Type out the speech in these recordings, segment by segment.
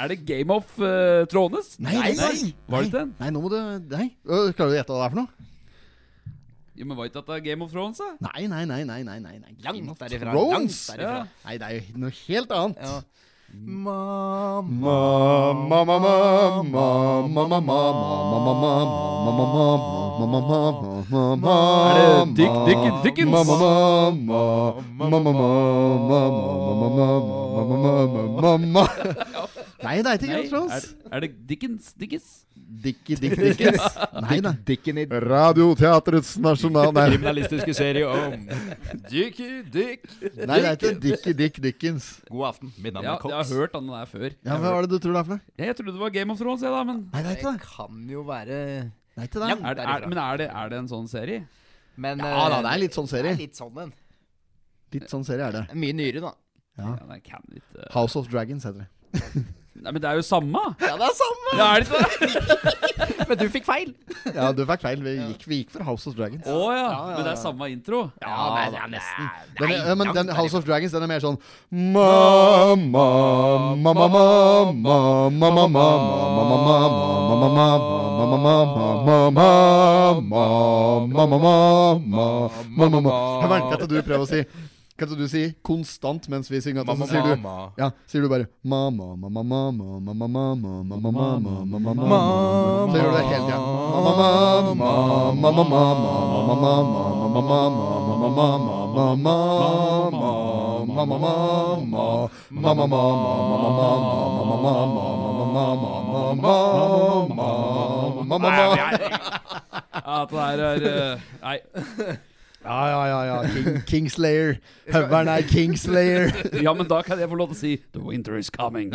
Er det Game of Thrones? Nei, nei, nei, nå må du Nei, klarer du å gjette hva det er for noe? Jo, men Var ikke dette Game of Thrones? da? Nei, nei, nei. nei, nei, nei, nei. Langt derifra. Thrones? Langt derifra. Ja. Nei, det er jo noe helt annet. Ja. Mamma Mamma, mamma, mamma, mamma, mamma Er det Dick Dick Dickens? Mamma, mamma, mamma, mamma, mamma, mamma of Thrones. er, er det Dickens? Dickens? Dickie Dick Dickens. Nei da. Dicken i Radioteatrets nasjonal... Nei, kriminalistiske serie om Dickie Dick. nei, det er ikke Dickie Dick Dickens. God aften. Mitt navn Ja, er jeg har hørt den der før. Ja, Hva var det du tror det er for noe? Ja, Jeg trodde det var Game of Thrones, jeg, da. Men Nei, det er ikke Det det. kan jo være Det er ikke det. Ja, er, det- er, men er, det, er det en sånn serie? Men Ja da, eh, det er litt sånn serie. det er litt sånn en. Litt sånn serie er det. Det er Mye nyere, da. Ja. Ja, nei, kan ikke House of Dragons heter det. Nei, men det er jo samme! Ja, det er samme! Ja, er det men du fikk feil. Ja, du fikk feil. Vi gikk, vi gikk for House of Dragons. Å oh, ja. ja, Men det er samme intro? Ja, nei, det er nesten. Den er, men den House of Dragons den er mer sånn Jeg merker at du prøver å si kan ikke du si konstant mens vi synger? Mamma, så sier du Ja, sier du bare ma-ma, ma-ma, ma-ma, ma-ma, ma-ma, ma-ma, ma-ma, ma-ma, ma-ma. Så gjør du det hele tida. Ma-ma, ma-ma, ma-ma, ma-ma, ma-ma, ma-ma, ma-ma, ma-ma, ma-ma, ma-ma, ma-ma, ma-ma, ma-ma, ma-ma, ma-ma, ma-ma, ma-ma. Ja, at Ja, ja, ja. ja. King, Kingslayer. Høveren er Kingslayer. Ja, men da kan jeg få lov til å si The winter is coming.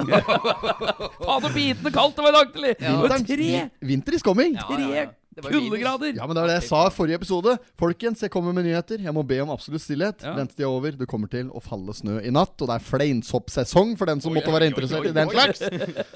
Faen, så bitende kaldt det var i dag tidlig! Det Winter is coming. Ja, ja, ja. Kuldegrader! Ja, men det var det jeg sa i forrige episode. Folkens, jeg kommer med nyheter. Jeg må be om absolutt stillhet. Ja. Ventetida er over. Det kommer til å falle snø i natt. Og det er fleinsoppsesong for den som måtte være interessert i den slags.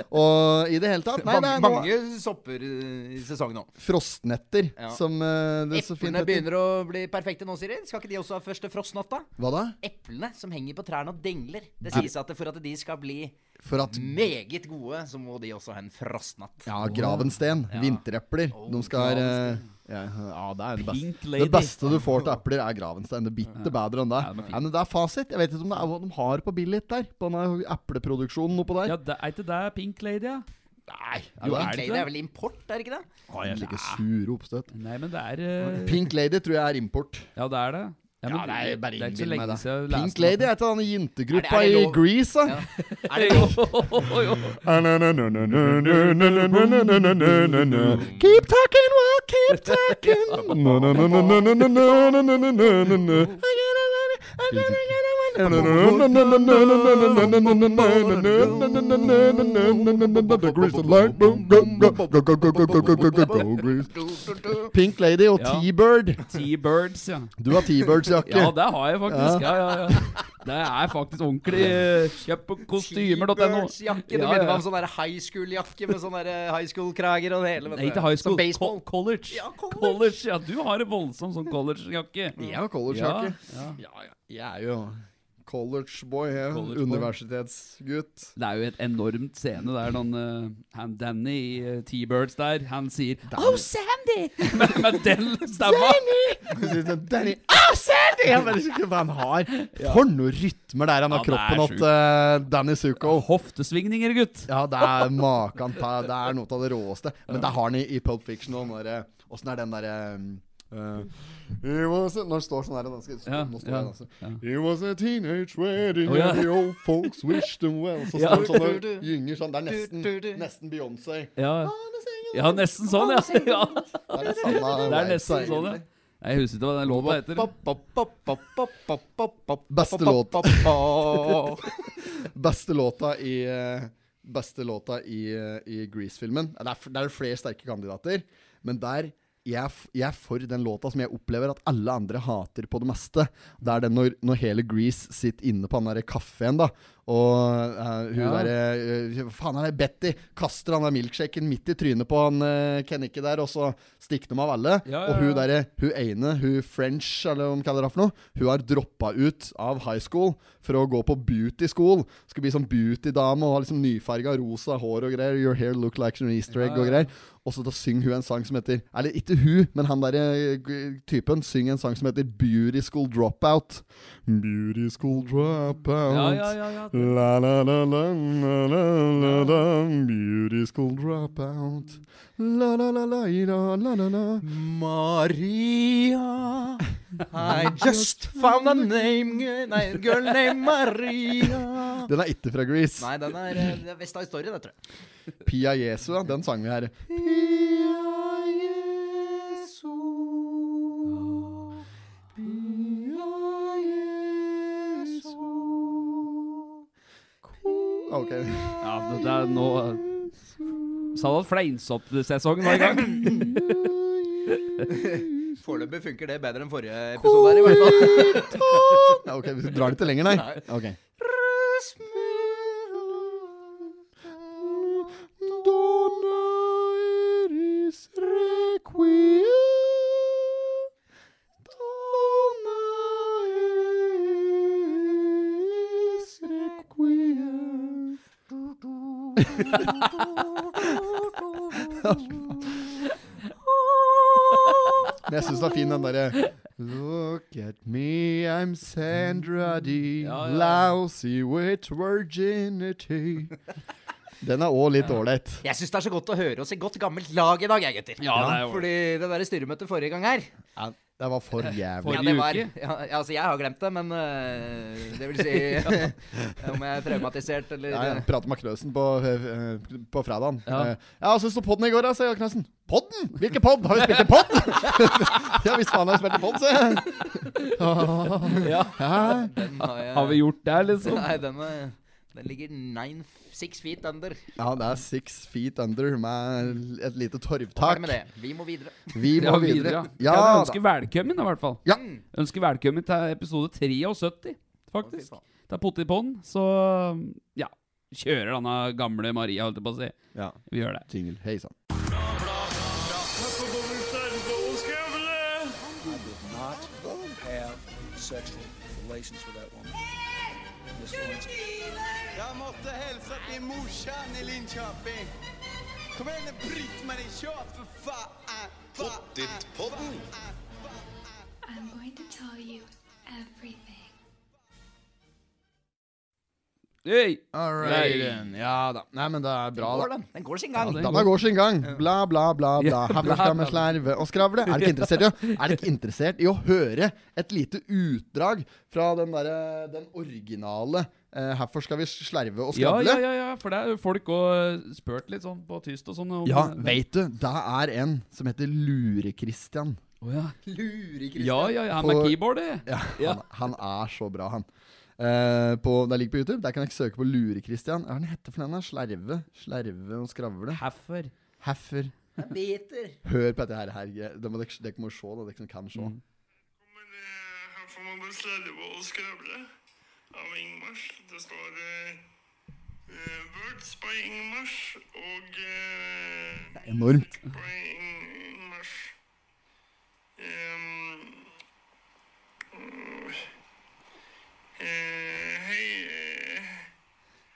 Og i det hele tatt Nei, det Mange, er mange sopper eh, i sesong nå. frostnetter Ja. som eh, det så fint Eplene begynner å bli perfekte nå, Siri. Skal ikke de også ha første frostnatta? Hva da? Eplene som henger på trærne og dengler. Det sies at for at de skal bli For at meget gode, så må de også ha en frostnatt. Ja, Gravensten. Ja. Vinterepler. Oh, De skal eh, Gravensten. ja, ja, det er det beste. Lady. Det beste du får til epler, er Gravenstein. Det bitte bedre enn det. Ja, er. Ja, men det er fasit. Jeg vet ikke om det er hva de har på Billit der. På denne epleproduksjonen oppå der. Ja, det, Er ikke det Pink Lady, ja? Nei, Jo, er er Pink Lady det? er vel import, er det ikke det? Å, jeg er like sure oppstøt. Nei, men det er uh... Pink Lady tror jeg er import. Ja, det er det. Ja, Ja, det er bare det er ikke så innbill meg lenge det. siden jeg Pink Lady er til den jentegruppa Er er i? Grease, da. Er det lov? Keep talking, well, keep talking. Pink Lady og T-Bird. T-Birds, ja. Du har T-Birds-jakke. Ja, det har jeg faktisk. Ja, ja, ja. Det er faktisk ordentlig Kjøp på kostymer.no. T-Birds-jakke. begynner Ja, minner meg om sånn high school-jakke med sånn der high school-krager og det hele. Nei, du. ikke high school. Som baseball. Co college. Ja, college. college. Ja, du har en voldsom sånn college-jakke. Jeg har collegejakke. Ja, ja. Ja, ja. Jeg er jo collegeboy. College boy. Universitetsgutt. Det er jo et enormt scene der noen uh, han Danny i eh, T-Birds der, han sier Oh, Sandy! med, med den stemma. Danny oh, Sandy! Jeg vet ikke hva han har. For noen rytmer der han har Ja, kroppen til uh, Danny Zuko. Hoftesvingninger, gutt. Ja, det er makan. Det er noe av det råeste. Men det har han i, i Pulp Fiction òg. Åssen er den derre um, Eh, he was a, når det står sånn her I Nå står ja, altså. ja. Was a teenage wedding oh, ja. and the old folks wished them well. Så Ja. står det sånn og gynger sånn. Det er nesten, Du, du, du. nesten Beyoncé. Ja, ja nesten sånn, ja. ja. Det er det samme Det er nesten sånn, ja. Jeg husker ikke hva den låta heter. Beste låt Beste låta i eh, Beste låta i, eh, i Grease-filmen det, er det er flere sterke kandidater, men der jeg er, jeg er for den låta som jeg opplever at alle andre hater på det meste. Det er den når, når hele Grease sitter inne på den der kafeen, da. Og uh, hun Ja. derre Hva faen er det? Betty kaster han der milkshaken midt i trynet på han uh, Kennicke der, og så stikker de av alle. Ja, ja, Og hun derre Hun ene, hun French, eller hva de kaller det for noe, hun har droppa ut av high school for å gå på beauty school. Skal bli sånn beauty-dame og ha liksom nyfarga rosa hår og greier. Your hair look like an easter egg og greier. Og så da synger hun en sang som heter Eller ikke hun, men han derre typen synger en sang som heter Beauty School Dropout. Beauty School Dropout. Ja, ja, ja, ja. La la la la la la la la Beauty school dropout La la la la la la la la Maria I just found a name Nei, girl named Maria Den er ikke fra Grease Nei, den er, eh, det er Vesta Historie, det tror jeg. Pia Jesu, den sang vi her Pia Ok ja men det er nå Sa du at fleinsoppsesongen var i gang? Foreløpig funker det bedre enn forrige episode her, i hvert fall. Ja, Ok, vi drar det ikke lenger, nei? Ok Men jeg syns det er fin den derre Look at me, I'm Sandra D. Ja, ja. Lousy with virginity. Den er òg litt ålreit. Jeg syns det er så godt å høre oss i godt gammelt lag i dag, jeg, gutter. Ja, det er Fordi det derre styremøtet forrige gang her Ja, det var for jævlig. ja, det var, uke? ja, altså, jeg har glemt det, men øh, det vil si Om jeg er traumatisert eller Ja, jeg pratet med Knøsen på, eh, på fredagen. Ja. Eh, Ja, hva syns du om podden i går, da? sier Knøsen. Podden? Hvilken podd? Har vi spilt en podd? ja visst faen har vi spilt en podd, sier jeg. Ja. Ja. Den har, jeg, Har vi gjort det, liksom? Nei, den, er- den ligger nine, six feet under. ja, det er six feet under med et lite torvtak. Med det. Vi må videre. Vi må Ja, videre. videre, ja. Ja, da. ønske velkommen, i hvert fall. Ja. Ønsker velkommen til episode 73, faktisk. Er faen. Det er Pottipodden, så ja. Kjører denne gamle Maria, holdt jeg på å si. ja. Vi gjør det. Jingle. Hei sann. sexual relations with that woman. Miss Lewinsky. Jag måste hälsa till morsan i Linköping. Kom igen nu Britt-Marie, kör för fan! Pottitpodden! I'm going to tell you everything. Hey! Right. Ja da. Nei, men det er bra, Går da. den? Den går sin gang. Ja, den Denne går sin gang. Bla, bla, bla. bla. Ja, Herfor skal vi slerve og skravle. Er dere interessert er dere interessert i å høre et lite utdrag fra den, derre- den originale Uh, 'Herfor skal vi slerve og skravle'? ja, ja, ja, for det er jo folk òg spurt litt sånn på tyst og sånn. Ja, veit du, det er en som heter Lure-Christian. Å, ja. Lurer ja, ja, ja, han er. Ja, Ja. Han, han er så bra, han. Eh, på, det ligger på YouTube. Der kan jeg ikke søke på Lure-Christian. Hva er den heter for den? Slerve? Slerve og skravle? Heffer. Heffer. Biter. Hør på dette her. her. Det må dere, dere må se, da. Dere kan se. Mm. Men eh, her får man bare slerve og skravle av Ingmars. Det står uh, eh, Words by Ingmars og eh, Enormt. by Ing Ingmars. Um, eh,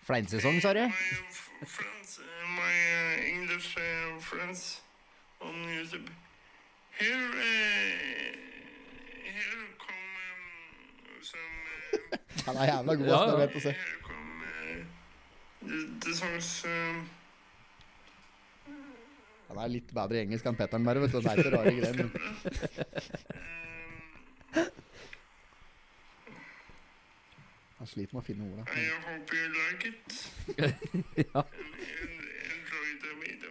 Fleinsesong, sa du? my friends, my uh, English uh, friends on YouTube. Here, uh, here come um, some. Uh, Han er jævla god, ass. Det ja. er lett å se. here come uh, the, the songs. Um, Han er litt bedre i engelsk enn Petteren bare, vet du. Det er ikke rare greier. Han sliter med å finne ordet. I hope you like it. Ja. En- Enjoy the video.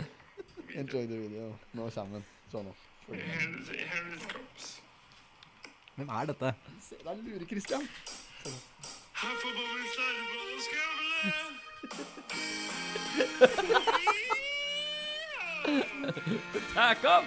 Enjoy the video. Nå kommer den. Sånn nå. Here, here it comes. Hvem er dette? Se, det er Lure-Christian. Her får bare slarve og skravle. Tack han!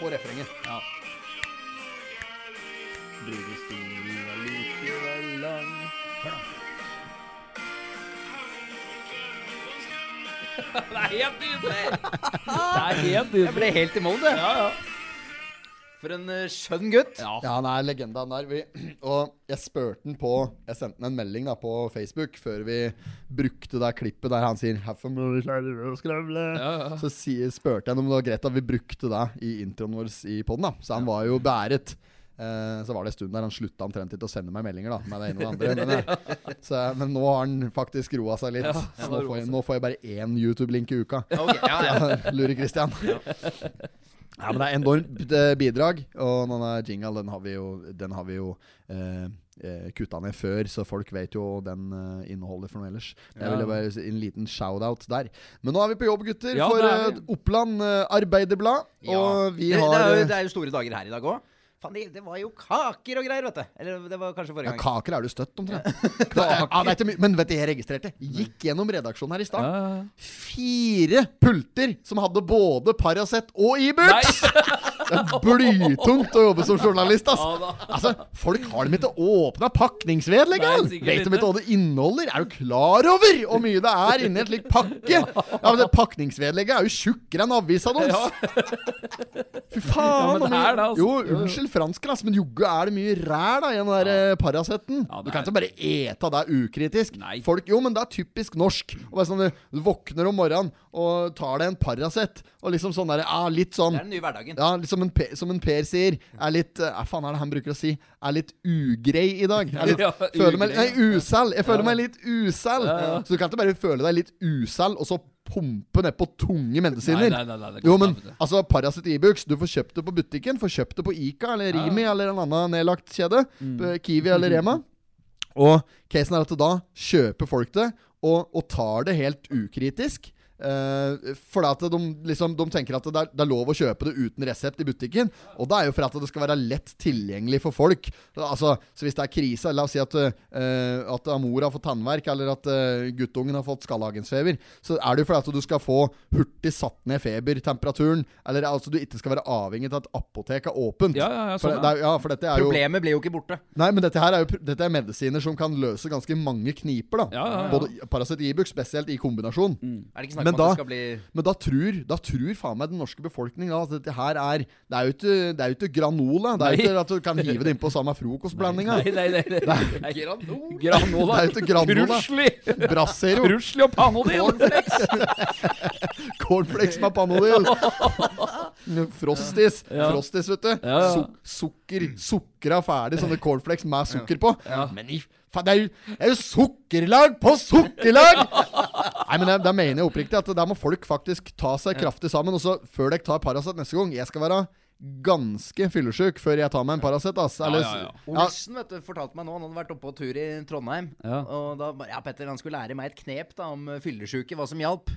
Få refrenget. Ja. Brudestolen er likevel lang. Det er helt nydelig! Det er helt Jeg ble helt i mål, det. Ja, ja. For en eh, skjønn gutt. Ja. Ja, han er legenda, han der. Vi, og jeg spurte han på Jeg sendte han en melding da på Facebook før vi brukte det klippet der han sier? Ja, ja. Så si, spurte jeg han om det var greit at vi brukte det i introen vår i poden. Så han var jo bæret. Eh, så var det en stund der han slutta omtrent ikke å sende meg meldinger da med det ene og det andre. Men, eh, så, men nå har han faktisk roa seg litt. Ja, så nå får, jeg, nå får jeg bare én YouTube-link i uka. Okay, ja, ja. Lurer Christian. Ja, men det er enormt eh, bidrag. Og denne jingle, den har vi jo, den har vi jo eh, eh, kutta ned før, så folk vet jo den eh, inneholder for noe ellers. Men Jeg ville bare si en liten shout-out der. Men nå er vi på jobb, gutter, Ja, for det vi. Oppland Arbeiderblad. Ja. Og vi det, har det, er jo, det er jo store dager her i dag òg. Faen, det, det var jo kaker og greier, vet du. Eller det var kanskje forrige gang. Ja, kaker er du støtt, omtrent. ja, det er men vet du, jeg registrerte. Gikk gjennom redaksjonen her i stad. Ja. Fire pulter som hadde både Paracet og Ibux! Nei! Det er blytungt å jobbe som journalist, ass. Altså, Folk har dem ikke åpna pakningsved lenger! engang! Vet de ikke. hva det inneholder? Er du klar over hvor mye det er inni en slik pakke? Ja, men det Pakningsvedlegget er jo tjukkere enn avisa deres! Fy faen! Ja, altså. Jo, unnskyld fransken, ass, men jogge er det mye ræl da, i den der eh, Paraceten. Ja, du kan ikke bare ete det ukritisk. Nei. Folk, jo, men det er typisk norsk. Sånn, Du våkner om morgenen og tar deg en Paracet, og liksom sånn der, ah, litt sånn Det er den nye hverdagen. ja, litt som en, per, som en Per sier, er litt eh, Hva faen er det han bruker å si? Er litt ugrei i dag. Er litt, Ja, føler meg, nei, usel. Jeg føler meg litt usel. Ja, ja. Så du kan ikke bare føle deg litt usel, og så pumpe nedpå tunge medisiner. Nei, nei, nei, nei, Jo, men altså Paracet Ibux, du får kjøpt det på butikken. Får kjøpt det på Ica eller Ja. Rimi eller en annen nedlagt kjede. Mm. Kiwi eller Rema. Og casen er at da kjøper folk det, og, og tar det helt ukritisk. Uh, for at de, liksom, de tenker at det er, det er lov å kjøpe det uten resept i butikken. Og det er jo for at det skal være lett tilgjengelig for folk. Altså, så hvis det er krise, la oss si at, uh, at mor har fått tannverk, eller at uh, guttungen har fått skallagensfeber, så er det jo for at du skal få hurtig satt ned febertemperaturen. Eller altså du ikke skal være avhengig av at apoteket er åpent. Ja, ja, ja, For, det, det, er, ja, for dette er jo Problemet blir jo ikke borte. Nei, men dette her er jo Dette er medisiner som kan løse ganske mange kniper. da Ja, ja, ja. Både Paracet Ibux, spesielt i kombinasjon. Er det ikke snakk Men da- det bli Men da tror, da tror faen meg den norske befolkning da, at dette her er Det er jo ikke, det er jo ikke granola. Det er jo ikke at du kan hive det innpå samme frokostblandinga. Nei, nei, nei, nei. nei. Granola. Det er jo ikke granola. Krusli. Brassero. Krusli og Panodil. Cornflakes med Panodil. Frostis. Ja. Frostis, vet du. Ja, ja. Suk sukker. Sukra ferdig, sånne cornflakes med sukker på. Men i faen, det er jo, det er jo sukkerlag på sukkerlag! Nei, men det, det mener jeg oppriktig, at der må folk faktisk ta seg kraftig sammen. Og så før dere tar Paracet neste gang Jeg skal være ganske fyllesyk før jeg tar meg en Paracet. ass. Eller- ja, ja. ja. Olsen vet du, fortalte meg nå, han hadde vært oppe på tur i Trondheim. Ja. Og da Ja, Petter han skulle lære meg et knep da om fyllesyke, hva som hjalp.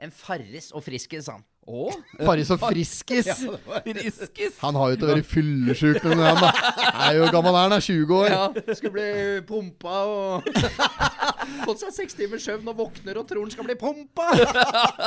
En Farris og Friskis, sa han. Å? Farris og Friskis. Friskis. Han har jo ikke vært fyllesyk, men han er jo gammel er han, er 20 år. Ja, skulle bli pumpa og Fått seg seks timers søvn og våkner og tror han skal bli pumpa!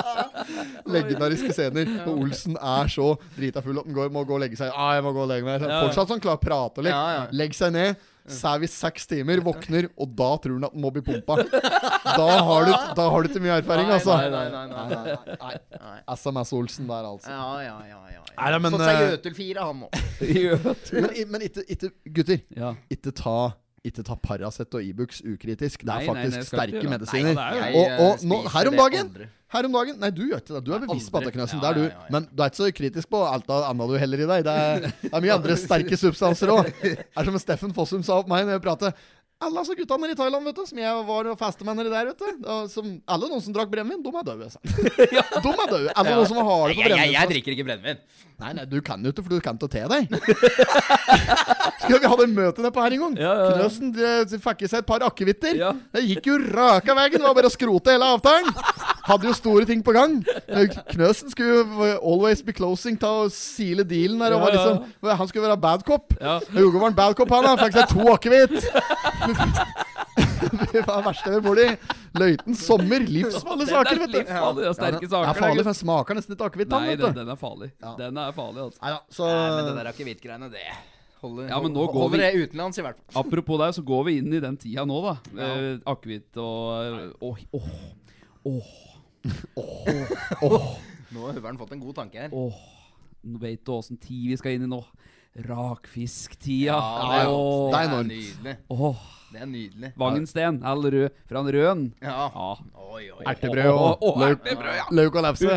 Legendariske scener. Og Olsen er så drita full at han går, må gå og legge seg. Ah, jeg må gå og legge meg Ja, ja. Fortsatt sånn klar prate. Ja, ja. Legg seg ned. Sov i seks timer, våkner, og da tror han at han må bli pumpa. Da har du, da har du ikke mye erfaring, Nei, altså. nei, nei, nei, nei, nei. Nei. SMS Olsen der, altså. Ja, ja, ja. ja, ja. Nei, men, Fått seg eh, Jøtul 4, han nå. Men, men ikke, ikke Gutter, Ja. ikke ta ikke ta Paracet og Ibux ukritisk. Det er nei, faktisk nei, nei, sterke medisiner. Nei, og, og nå, her om dagen. Her om dagen Nei, du gjør ikke det. Du er bevisst på at det aldri. knøsen. Ja, Det er du. Men du er ikke så kritisk på alt andre du heller i deg. Det er, det er mye andre sterke substanser òg. Det er som Steffen Fossum sa opp meg når jeg prater. Alle altså guttene i Thailand, vet du, som jeg var og festa med der, vet du. Som, alle noen som drakk brennevin, de er døde. sa. De er døde. Alle noen som har harde på Jeg, jeg, jeg drikker ikke brennevin. Nei, nei, du kan jo ikke, for du kan ikke te deg. Skal vi ha det møtet nedpå her en gang? Ja, ja, ja. Knøsen de, fikk i seg et par akevitter. Ja. Det gikk jo raka veien. Det var bare å skrote hele avtalen. Hadde jo store ting på gang. Knøsen skulle jo always be closing til å sile dealen der. Og var Ja, ja. liksom, han skulle være bad cop. Ja. Hugo var en bad cop, han. da. Fikk seg to akevitt. Det var det verste ved i? Løyten Sommer. Livsfarlige saker, vet du. livsfarlig, det er sterke Ja, saker. Det er farlig, for jeg smaker nesten ikke akevitt. Nei, den, den er farlig. Ja. Den er farlig, altså. Neida, så Nei, men det der akevittgreiene, det holder, Ja, men nå går holder vi- det utenlands, i hvert fall. Apropos det, så går vi inn i den tida nå, da. Eh, Akevitt og Åh, åh, åh, Nå har Huveren fått en god tanke her. åh. Nå vet du åssen tid vi skal inn i nå. Rakfisktida. det er, Åh. det er det er enormt. nydelig. Åh. Det er nydelig. Vangensten, eller rød, fra en røen. Ja. Ja. Oi, oi, oi. Ertebrød og åh, løk, ertebrød, ja. løk og lefse.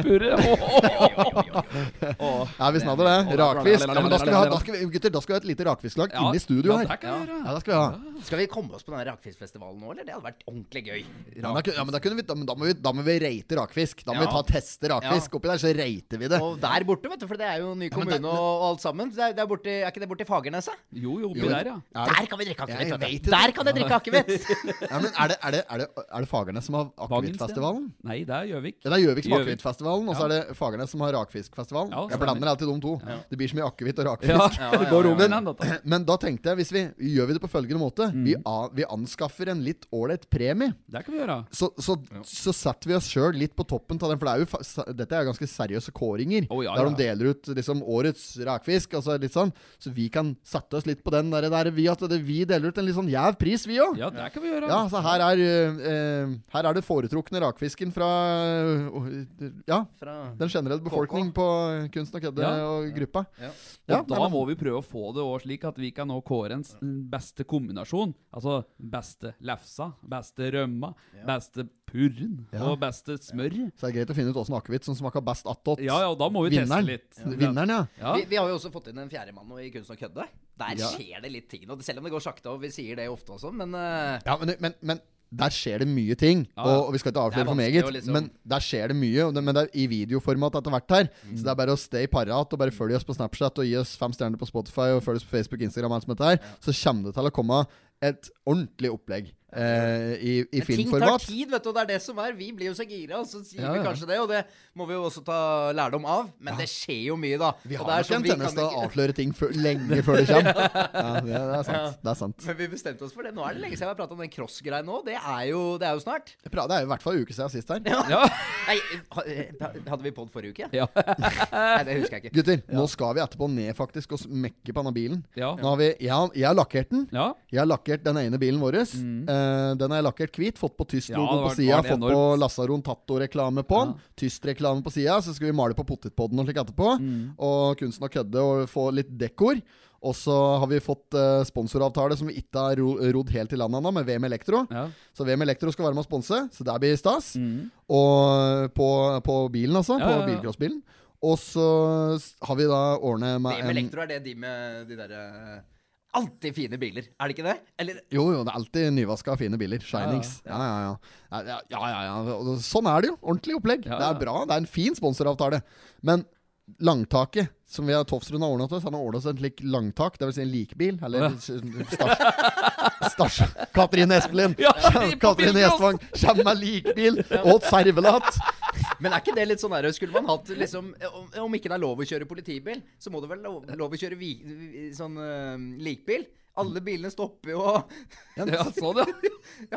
Ja, vi snadder det. Rakfisk. Ja, men da skal vi ha, da skal vi, gutter, da skal vi ha et lite rakfisklag Ja, inne i studio her. gjøre. Ja, det skal vi ha. Skal vi komme oss på denne rakfiskfestivalen nå, eller? Det hadde vært ordentlig gøy. Ja, da, ja, men da, kunne vi, da, da, må vi, da må vi rate rakfisk. Da må vi Ja. ta teste rakfisk. Oppi der så rater vi det. Og der borte, vet du, for det er jo en ny kommune og, alt sammen. Det er, det er, borte, er ikke det borti Fagerneset? Jo, jo, oppi Jo, der, ja. Er Der kan vi drikke. Der kan jeg drikke akevitt! Ja, men er det, er det, er det, er det Fagernes som har akevittfestivalen? Nei, det er Gjøvik. Ja, det er Gjøvik som har akevittfestivalen, og så er det Fagernes som har rakfiskfestivalen. Ja, Jeg blander alltid de to. Det blir så mye akevitt og rakfisk. Ja, Ja, det ja, går ja. om. Men da tenkte jeg, hvis vi gjør vi det på følgende måte Mm. vi, a, vi anskaffer en litt ålreit premie. Det kan vi gjøre. Så, så, så setter vi oss sjøl litt på toppen av den, for det er jo, fa- dette er jo ganske seriøse kåringer. Oh, ja, Der de deler ut liksom årets rakfisk. Altså litt sånn Så vi kan sette oss litt på den der, der vi, at det, vi deler ut en litt sånn jæv pris, vi òg. Ja, det kan vi gjøre. Ja, så her er, eh, eh, her er det foretrukne rakfisken fra uh, Ja, Fra den generelle befolkning på Kunsten og kødde Ja. og gruppa. Ja. Ja, og da men- må vi prøve å få det også slik at vi kan nå kåre en beste kombinasjon. Altså beste lefsa, beste rømma, beste purren Ja. og beste smør. Så det er greit å finne ut åssen akevitt som smaker best attåt. Ja, ja, da må vi Vinneren. teste litt. Vinneren, ja. Ja. Vi, vi har jo også fått inn en fjerdemann i Kunst og kødde. Der Ja. skjer det litt ting. nå, selv om det går sakte, og vi sier det ofte også, men uh... Ja, men, men, men der skjer det mye ting. Ja, Og, og vi skal ikke avsløre for meget, liksom- men der skjer det mye. Det, men det er i videoformat etter hvert her. Mm. Så det er bare å stay parat og bare følge oss på Snapchat og gi oss fem stjerner på Spotify og følge oss på Facebook, Instagram, alt som dette her. Så kommer det til å komme et ordentlig opplegg eh, i, i men ting tar tid, vet du. og Det er det som er. Vi blir jo så gira, og så sier Ja, vi kanskje det. Og det må vi jo også ta lærdom av. Men det skjer jo mye, da. Vi har nok en vi tendens til å avsløre ting før, lenge før det kommer. Ja, det, det er sant. Det er sant. Men vi bestemte oss for det. Nå er det lenge siden vi har pratet om den cross-greia nå. Det er jo, det er jo snart. Det er jo i hvert fall en uke siden sist her. Ja. Nei, hadde vi pod forrige uke? Ja. Nei, det husker jeg ikke. Gutter, nå skal vi etterpå ned faktisk og mekke på denne bilen. Ja. Nå har vi, jeg, har, jeg har lakkert den. ja. Jeg har lakkert den ene bilen vår. Eh, den har jeg lakkert hvit. Fått på tysk logo ja, var- på sida. fått enormt. På. Lasaron Tatto-reklame på den. Tysk reklame på sida. Så skal vi male på potetpodden og slik etterpå. Mm. Og kunsten å kødde og få litt dekor. Og så har vi fått uh, sponsoravtale som vi ikke har ro rodd helt i land ennå, med VM Elektro. ja. Så VM Elektro skal være med å sponse, så det blir stas. Mm. Og på, på bilen, altså. Ja, på ja, ja. bilcrossbilen. Og så har vi da ordnet med VM en Elektro er det de med de derre Alltid fine biler, er det ikke det? Eller Jo, jo, det er alltid nyvaska, fine biler. Shinings. Ja, ja, ja. ja, ja, ja. Sånn er det jo. Ordentlig opplegg. Det er bra. Det er en fin sponsoravtale. Men langtaket, som vi har Tofsrud har ordna til oss, han har ordna oss en slik langtak, dvs. Si en likbil. Eller stasj... Katrine Espelin! Katrine. Gjestvang kommer med likbil og et servelat. Men er ikke det litt sånn der Skulle man hatt liksom Om, om ikke det er lov å kjøre politibil, så må det vel lov, lov å kjøre vi, sånn uh, likbil? Alle bilene stopper jo og ja, sånn, ja.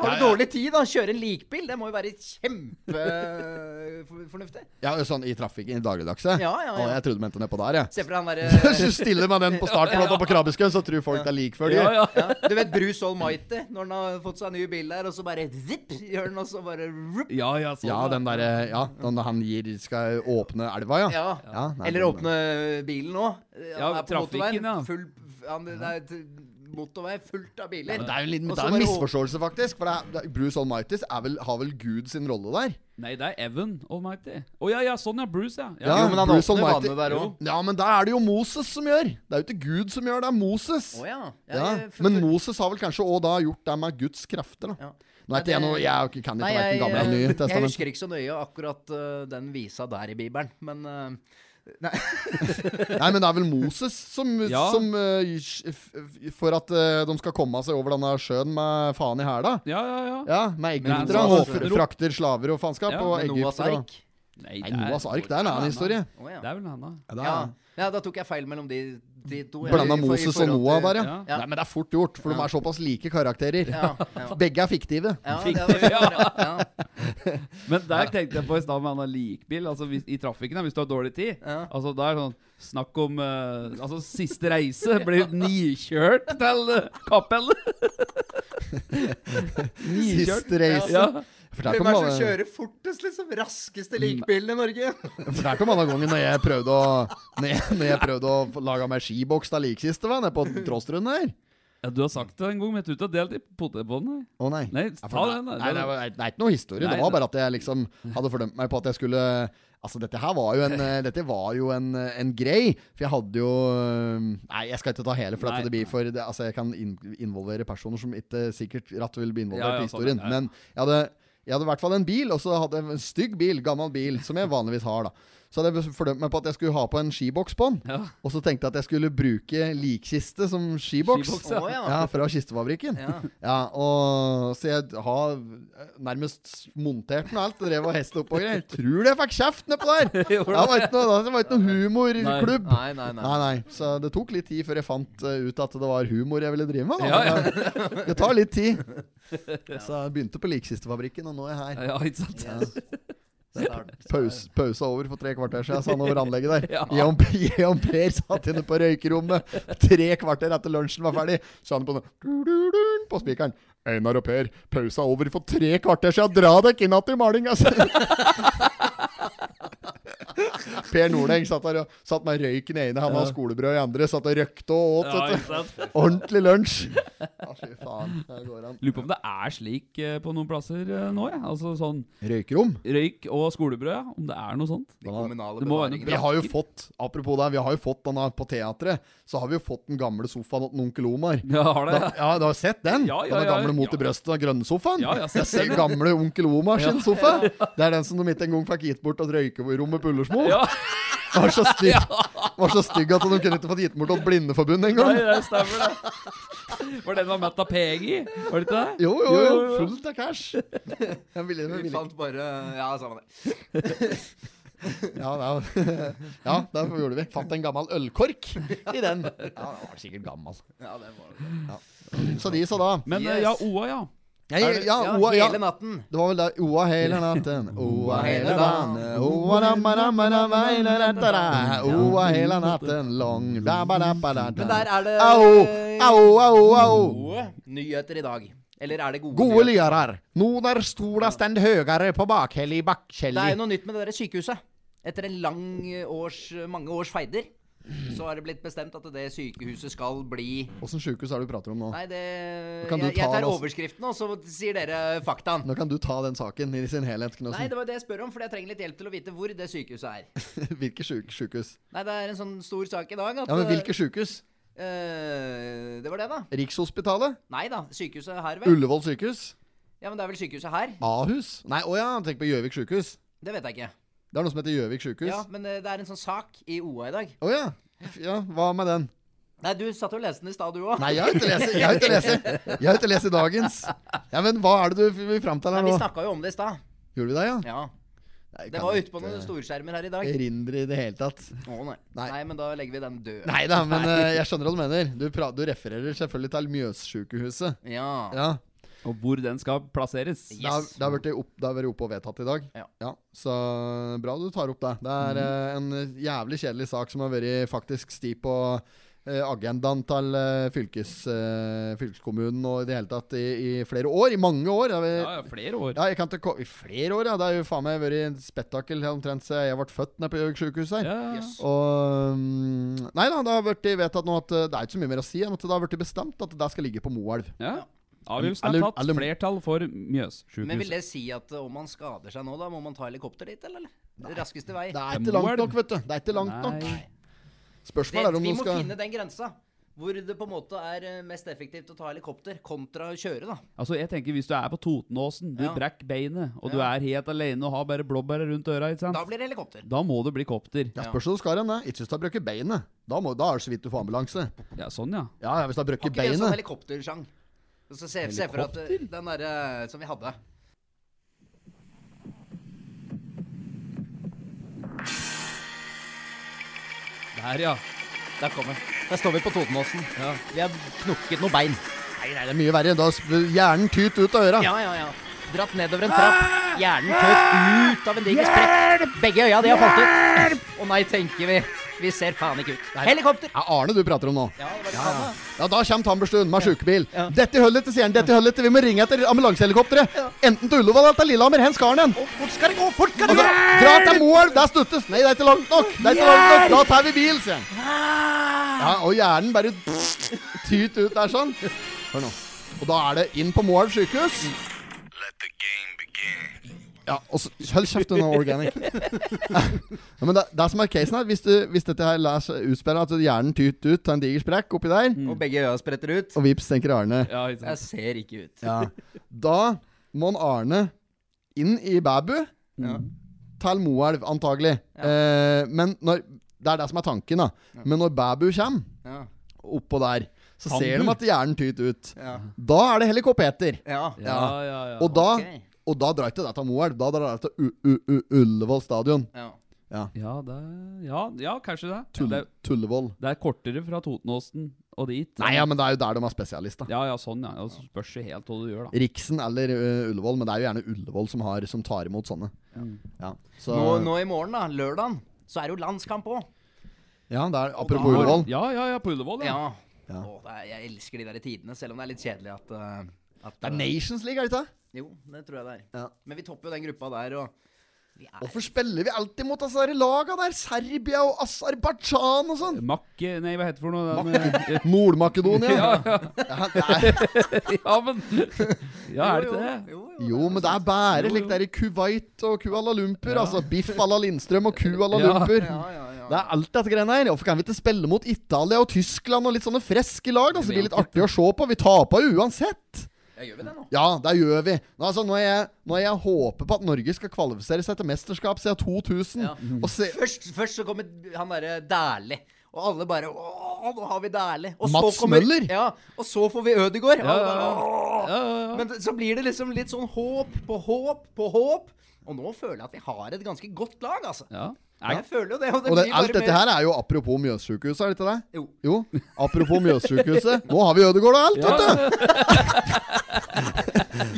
Har du dårlig tid, da? Kjøre en likbil? Det må jo være kjempefornuftig. Ja, sånn i trafikken i dagligdagse. Ja, ja, ja. Å, jeg trodde du mente ned på der, jeg. Se for deg han derre Hvis du stiller med den på startplata på Krabbeskøen, så tror folk det er likfølge. ja, ja. ja, Du vet Bruce Almighty, når han har fått seg en ny bil der, og så bare zipp, gjør den, og så bare rup. Ja, ja, sånn, Ja, den derre Ja, den han gir skal åpne elva, ja. Ja. Ja, nei, Eller åpne bilen òg. Ja, Han trafikken, ja. Full, han, det er motorvei fullt av biler. Men det er jo en, liten, det er en misforståelse, faktisk. For det er, det er, Bruce Almighty er vel, har vel Gud sin rolle der? Nei, det er Evan Almighty. Å ja, ja, sånn ja. Bruce, ja. Ja, Jo, men han Bruce Almighty. der. Ja, men da er det jo Moses som gjør. Det er jo ikke Gud som gjør det, er Moses. Å ja. Ja, jeg- for- Men Moses har vel kanskje òg da gjort det med Guds krefter, da. Ja. Nå vet jeg noe Jeg kan ikke Nei, jeg, gamle eller nye jeg husker ikke så nøye akkurat uh, den visa der i Bibelen, men øh, Nei. Nei, men det er vel Moses som, Ja. som f- For at uh, de skal komme seg over denne sjøen med faen i hæla. Ja, ja, ja. Ja, med egyptere. Og frakter slaver og faenskap. Ja, og egyptere. og-. Nei, Nei, Noahs ark, det er en annen historie. Ja. Det er vel en da. Ja, da tok jeg feil mellom de, Blanda Moses og Noah til- der, ja. Ja. Nei, men det er fort gjort, for de er såpass like karakterer. Ja, ja. Begge er fiktive. Sånn, ja. Men der tenkte jeg på i stad med han likbil. Altså hvis, I trafikken, hvis du har dårlig tid. Ja. Altså Da er sånn snakk om uh, Altså siste reise. Blir nykjørt til uh, nikjørt. Siste reise. Ja. Hvem er det som kjører fortest, liksom? Raskeste likbilen i Norge? fortalte om av gangen når jeg prøvde å Når jeg, når jeg prøvde å lage meg skiboks av likkiste var nede på Trostrund her. Ja, Du har sagt det en gang, men jeg tror ikke du har delt i potetbåndet. Å nei. Nei, Ja, ta for den. Nei, det, var, det er ikke noe historie. Nei, det var bare at jeg liksom hadde fordømt meg på at jeg skulle Altså, dette her var jo en eh, Dette var jo en, eh, en grei. For jeg hadde jo eh, Nei, jeg skal ikke ta hele, for Nei. at det blir for det, Altså, jeg kan in involvere personer som ikke sikkert rett vil bli involvert Ja, ja, i sånn, historien. ja, ja. Men jeg hadde jeg hadde i hvert fall en bil, og så hadde jeg en stygg bil, gammel bil, som jeg vanligvis har. da Så hadde jeg fordømt meg på at jeg skulle ha på en skiboks på den. Ja. Og så tenkte jeg at jeg skulle bruke likkiste som skiboks. Skiboks, Å ja. Ja, fra kistefabrikken. Ja. Ja, og Så jeg har nærmest montert den og alt. Og drev og hest opp og greier. Tror du jeg fikk kjeft nedpå der! Det var ikke noe, var ikke noe humorklubb. Nei, nei, nei. Nei, nei. Så det tok litt tid før jeg fant eh, ut at det var humor jeg ville drive med. Da. Ja, ja. Men, Det tar litt tid. Så jeg begynte på Likkistefabrikken, og nå er jeg her. Ja, ikke sant? Yes. Start. Pause, pausa over for tre kvarter siden, sa han over anlegget der. Ja. Jeg og, Per satt inne på røykerommet tre kvarter etter lunsjen var ferdig. Så han på, noe, på spikeren. Einar og Per, pausa over for tre kvarter siden. Dra dere inn igjen til malinga! altså! Per Nordeng satt der og satt med røyken i ene, han hadde skolebrød i andre. Satt og røkte og åt. Ja, vet du. Ordentlig lunsj. Ja, fy faen. Der går han. Lurer på om det er slik eh, på noen plasser eh, nå, ja. Altså sånn Røykerom. røyk og skolebrød, ja. Om det er noe sånt. De kommunale bevaringene. Vi har jo fått, apropos det, vi har jo fått denne på teatret. Så har vi jo fått den gamle sofaen til onkel Omar. Ja, har det? Da, ja, du har sett den? Ja, ja, den ja, gamle mot ja. i brøstet av grønne sofaen? Ja, jeg har sett ser den. gamle onkel Omar sin sofa. Det er den som de ikke engang fikk gitt bort til røykerommet på Ullersmo. Ja, var så stygg var så stygg at de kunne ikke fått gitt bort til Blindeforbundet nei, engang. det stemmer, det. Var den var mett av penger i? Var det ikke det? Jo, jo, jo. Fullt av cash. Ville, Vi fant bare Ja, samme det. Ja, det er- ja, derfor gjorde vi. Fant en gammel ølkork i den. Ja, den var sikkert gammel. Ja, det var det. Så de så da. Men Yes. ja, OA, ja. Er ja, Oa, ja. hele natten. Det var vel da Oa hele natten, Oa hele dagen Oa damma damma damma Oa hele natten long. Dabba dabba da Men der er det Au, au, au, au. Nyheter i dag. Eller er det gode, Gode lyrar Nå der stola stend høgare på bakhellet i Det er jo noe nytt med det der sykehuset. Etter en lang års, mange års feider, så har det blitt bestemt at det sykehuset skal bli Åssen sykehus er det du prater om nå? Nei, det Jeg, jeg tar overskriften, og så sier dere faktaen. Nå kan du ta den saken i sin helhet, Nei, det var det jeg spør om, for jeg trenger litt hjelp til å vite hvor det sykehuset er. Hvilke syk sykehus? Nei, det er en sånn stor sak i dag at Ja, men hvilke sykehus? Uh, Det var det, da. Rikshospitalet? Nei da. Sykehuset her, vel. Ullevål sykehus? Ja, men det er vel sykehuset her? Ahus? Nei, åja, tenk på Gjøvik sykehus Det vet jeg ikke. Det er noe som heter Gjøvik sykehus Ja, men eh, det er en sånn sak i OA i dag. Åja, ja, hva med den? Nei, du satt og leste den i stad, du òg. Nei, jeg har ikke lest Jeg har ikke lest Jeg har ikke lest i dagens. Ja, men hva er det du vil fram til her Vi nå? snakka jo om det i stad. Gjorde vi det, ja? Ja. Nei, Det var ute på noen storskjermer her i dag. Erindre i det hele tatt. Å nei. Nei. nei. men da legger vi den død. Nei da, men uh, jeg skjønner hva du mener. Du, du refererer selvfølgelig til Mjøssjukehuset. Ja. Ja. Og hvor den skal plasseres. Yes. Det har, vært opp, det oppe og vedtatt i dag. Ja. Så bra du tar opp det. Det er mm. en jævlig kjedelig sak som har vært faktisk sti på eh, agendaen til eh, fylkes, fylkeskommunen og i det hele tatt i, i flere år. I mange år. Vi, Ja, ja, flere år. ja, jeg kan ikke I flere år, ja. Det har jo faen meg vært en spetakkel omtrent siden jeg ble født nede på Gjøvik sykehus her. Ja, Yes. Og mm, Nei da, det har vært vedtatt nå at det er ikke så mye mer å si enn at det har blitt bestemt at det skal ligge på Moelv. ja. Avgjørelsen er tatt. tatt. alle... Flertall for Men vil Mjøssjukehuset. det si at uh, om man skader seg nå, da må man ta helikopter dit, eller? Nei. Raskeste vei. Det er ikke langt nok, vet du. Det er ikke langt nok. Spørsmålet Det, er om vi må finne den grensa. Hvor det på en måte er uh, mest effektivt å ta helikopter kontra å kjøre, da. Altså, jeg tenker Hvis du er på Totenåsen, du Ja. brekker beinet, og du er helt alene og har bare blåbær rundt øra, ikke sant? Da blir det helikopter. Da må det bli kopter. Ja, spørs om du skal hen, det. Ikke hvis du har brukket beinet. Da, må, da er det så vidt du får ambulanse. Ja, sånn, ja. Ja, ja, hvis du har Har ikke beinet. det sånn beinet. helikoptersjang? Så se, se for at den derre som vi hadde Der, ja. Der kommer den. Der står vi på Totenåsen. Ja. Vi har knukket noen bein. Nei, nei, det er mye verre. Da hjernen tyt ut av øra. Ja, ja, ja. Dratt nedover en trapp. Hjernen tøt ut av en diger sprekk. Begge øya de har falt ut. Å nei, tenker vi. Vi ser faen ikke ut. Helikopter! Ja, Arne du prater om nå. Ja, det var det samme. Ja, Da kommer Tamberstuen med sjukebil. Ja. Dette holder ikke, sier han. Dette holder ikke. Vi må ringe etter ambulansehelikopteret. Enten til Ullevål eller til Lillehammer. Hen skal den. Fort skal det gå! Fort skal det Altså, gå! dra til Moelv, der stuttes. Nei, det er ikke langt nok. Det er ikke langt nok. Da tar vi bil, sier han. Ja, og hjernen bare tyter ut der sånn. Hør nå. Og da er det inn på Moelv sykehus. Ja, og Hold kjeft under organic. ja, men det, det som er casen her, hvis, du, hvis dette her lar seg utspille, at hjernen tyter ut av en diger sprekk oppi der, Og begge øya spretter ut. og vips, tenker Arne ja ikke Jeg ser ikke ut. ja. Da må han Arne inn i Bæbu Ja. til Moelv, antagelig. Eh, men når Det er det som er tanken, da. Men når Bæbu kommer Ja. oppå der, så Kan ser de at hjernen tyter ut. Ja. Da er det helikopeter ja. Ja, ja, ja. Og da, Ok. Og da drar ikke det til Moelv. Da drar det til Ullevål stadion. ja. Ja, det, ja, ja, kanskje det. Tull Det, Tullevoll. det er kortere fra Totenåsen og dit. Nei, ja, men det er jo der de er spesialister. Ja, ja, sånn, ja. Det spørs det helt hva du gjør, da. Riksen eller uh, Ullevål, men det er jo gjerne Ullevål som, har, som tar imot sånne. Ja, så, Nå, nå i morgen, da, lørdagen, så er det jo landskamp òg. ja det er apropos da- Ullevål. Ja, ja, ja, på Ullevål, ja. Ja. Ja. Å, det er, jeg elsker de der tidene, selv om det er litt kjedelig at, uh, at Det er Nations League, er det ikke det? Jo, det tror jeg det er. Ja. Men vi topper jo den gruppa der, og Hvorfor spiller vi alltid mot disse der laga der? Serbia og Aserbajdsjan og sånn. Makke Nei, hva heter det for noe? Nord-Makedonia. ja, ja. ja, men Ja, er det ikke det? Jo, jo. jo, men det er bare Jo, slik det er i Kuwait og Kuala Lumpur. Altså Biff à la Lindstrøm og Ku à Ja. Lumpur. Ja, ja, ja. Det er alt dette greiene her. Hvorfor kan vi ikke spille mot Italia og Tyskland og litt sånne freske lag? da Så det blir litt artig å se på. Vi taper jo uansett. Ja, gjør vi det nå? Ja, det gjør vi. Nå, altså, når, jeg, når jeg håper på at Norge skal kvalifisere seg til mesterskap siden 2000 Ja. se, Først, først så kommer han derre Dæhlie. Og alle bare Å, nå har vi Dæhlie. Mats kommer- Møller? Ja, og så får vi Ødegaard. Ja, ja. Men så blir det liksom litt sånn håp på håp på håp. Og nå føler jeg at vi har et ganske godt lag, altså. ja. Jeg føler jo det. Og det Og det, alt dette mer- her er jo apropos Mjøssykehuset, er det ikke det? Jo. Jo. Apropos Mjøssykehuset. Nå har vi Ødegård og alt, vet du!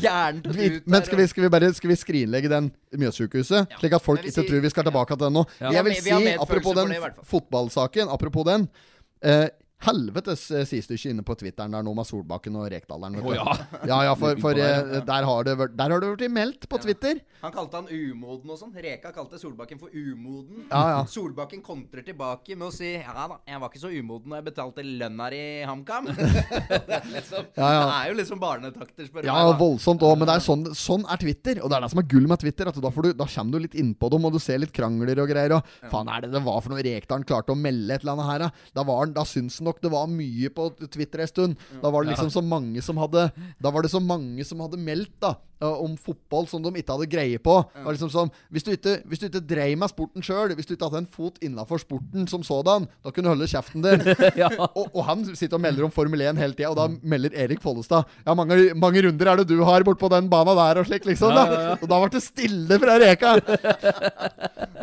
Hjernen til Vi, ut men skal vi, skal vi bare skal vi skrinlegge den Mjøssykehuset? Slik at folk ikke tror vi skal tilbake til den nå. Jeg vil Vi vi si, apropos den fotballsaken, apropos den eh, Helvetes du sidestykke inne på Twitteren der nå med Solbakken og Rekdaleren. Oh, ja. ja, ja, for, for der, eh, der har det vært Der har det vært meldt på Twitter. Han kalte han umoden og sånn. Reka kalte Solbakken for umoden. Ja, ja. Solbakken kontrer tilbake med å si Ja da, jeg var ikke så umoden da jeg betalte lønna di i HamKam. det, er liksom, Ja, ja. det er jo liksom barnetakter, spør du Ja, meg. Ja, voldsomt òg, men det er sånn, sånn er Twitter. Og det er det som er gull med Twitter. At da, får du, da kommer du litt innpå dem, og du ser litt krangler og greier. Og faen, er det det var for noe Rekdalen klarte å melde et eller annet her, da? Da, var, da syns han nok det var mye på Twitter en stund. Da var det liksom så mange som hadde Da var det så mange som hadde meldt da om fotball som de ikke hadde greie på. Det var liksom som, hvis, du ikke, hvis du ikke dreiv med sporten sjøl, hvis du ikke hadde en fot innafor sporten som sådan, da kunne du holde kjeften din. og, og han sitter og melder om Formel 1 hele tida, og da melder Erik Follestad Ja, mange, mange runder er det du har bortpå den bana der, og slik, liksom. Da. Og da ble det stille fra Reka.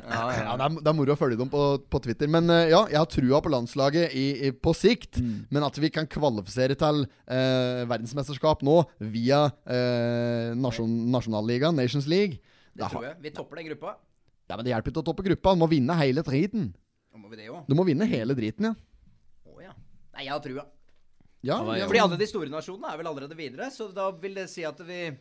Ja, ja. Ja, det, er, det er moro å følge dem på, på Twitter. Men eh, ja, jeg har trua på landslaget i, i, på sikt. Men at vi kan kvalifisere til eh, verdensmesterskap nå via eh, nasjon, nasjonalligaen, Nations League Det tror jeg. Vi topper den gruppa. ja, men Det hjelper ikke å toppe gruppa. Du må vinne hele driten. Må vi det også. Du må vinne hele driten, ja. Å ja. Nei, jeg har trua. Ja, Ja. Fordi alle de store nasjonene er vel allerede videre, så da vil det si at vi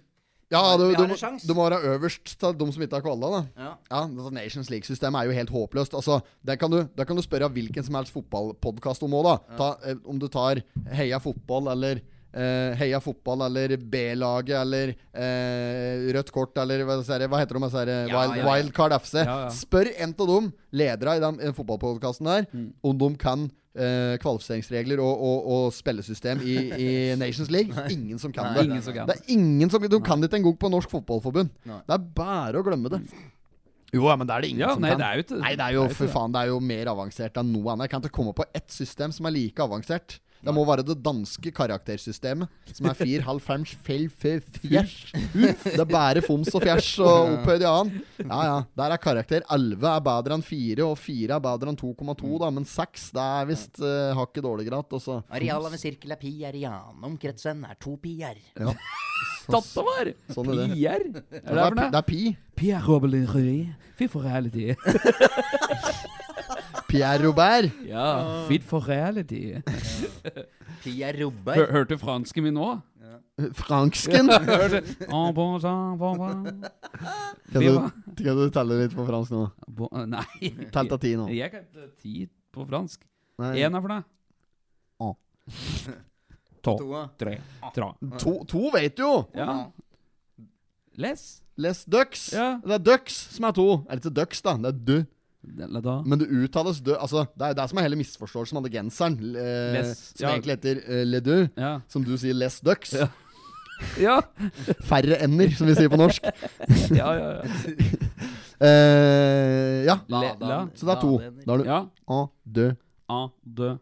ja du, du, må- du må være øverst til de som ikke har kvala, da. Ja. Ja, altså Nations League-systemet er jo helt håpløst. Altså, Der kan du, der kan du spørre hvilken som helst fotballpodkast om òg, Ja. Ta, eh, om du tar Heia fotball eller eh, Heia fotball eller B-laget eller uh, Rødt kort eller hva, heter de? Ja, Wild, ja, ja. Wildcard FC. Ja, ja. Spør en av dem, ledere i den, den fotballpodkasten der, Mm. om de kan uh, kvalifiseringsregler og, og, og spillesystem i, i Nations League. Ingen som kan Nei, det. Ingen som kan. Det er ingen som Du kan ikke engang på Norsk Fotballforbund. Nei. Det er bare å glemme det. Jo, men det er det ingen Ja, som nei, kan. det er jo ikke Nei, det er jo det er for det. faen Det er jo mer avansert enn noe annet. Jeg kan ikke komme på ett system som er like avansert. Det må være det danske karaktersystemet, som er fire, halv, fem, fel, fe, fjers. Det er bare foms og fjers og opphøyd i annen. Ja, ja. Der er karakter 11 er bedre enn 4, og 4 er bedre enn 2,2, da. Men 6 det er visst uh, hakket dårligere igjen. Areal av en sirkel er pi er i annen. Omkretsen er to pier. Ja. Var Sånn er det. Pier? Er Det det er, for pi- noe? det er pi. Pierre Robelin Fit for reality. Pierre Robert. Ja, fit for reality. Pierre Robert. Hør, hørte fransken min nå? Fransken. Hørte En bon sang, bon bon. Kan du, kan du telle litt på fransk nå? Bon, eh, Nei. Tell til ti nå. Jeg kan ikke ti på fransk. Nei. Én er for deg. Å. To, tre, tra. To, to vet du jo! Ja. Les. Les ducks. Ja. Det er ducks som er to. Er det ikke ducks, da? Det er du. La da. Men det uttales dø. Altså, det er jo det som er hele misforståelsen av det genseren. Eh, Les. som Ja. egentlig heter uh, Le Deux. Ja. Som du sier Les Ducks. Ja. Ja. Færre ender, som vi sier på norsk. Ja, ja, ja. uh, ja. La, la. Så det er to. Da har du Ja. un, deux, Un, deux,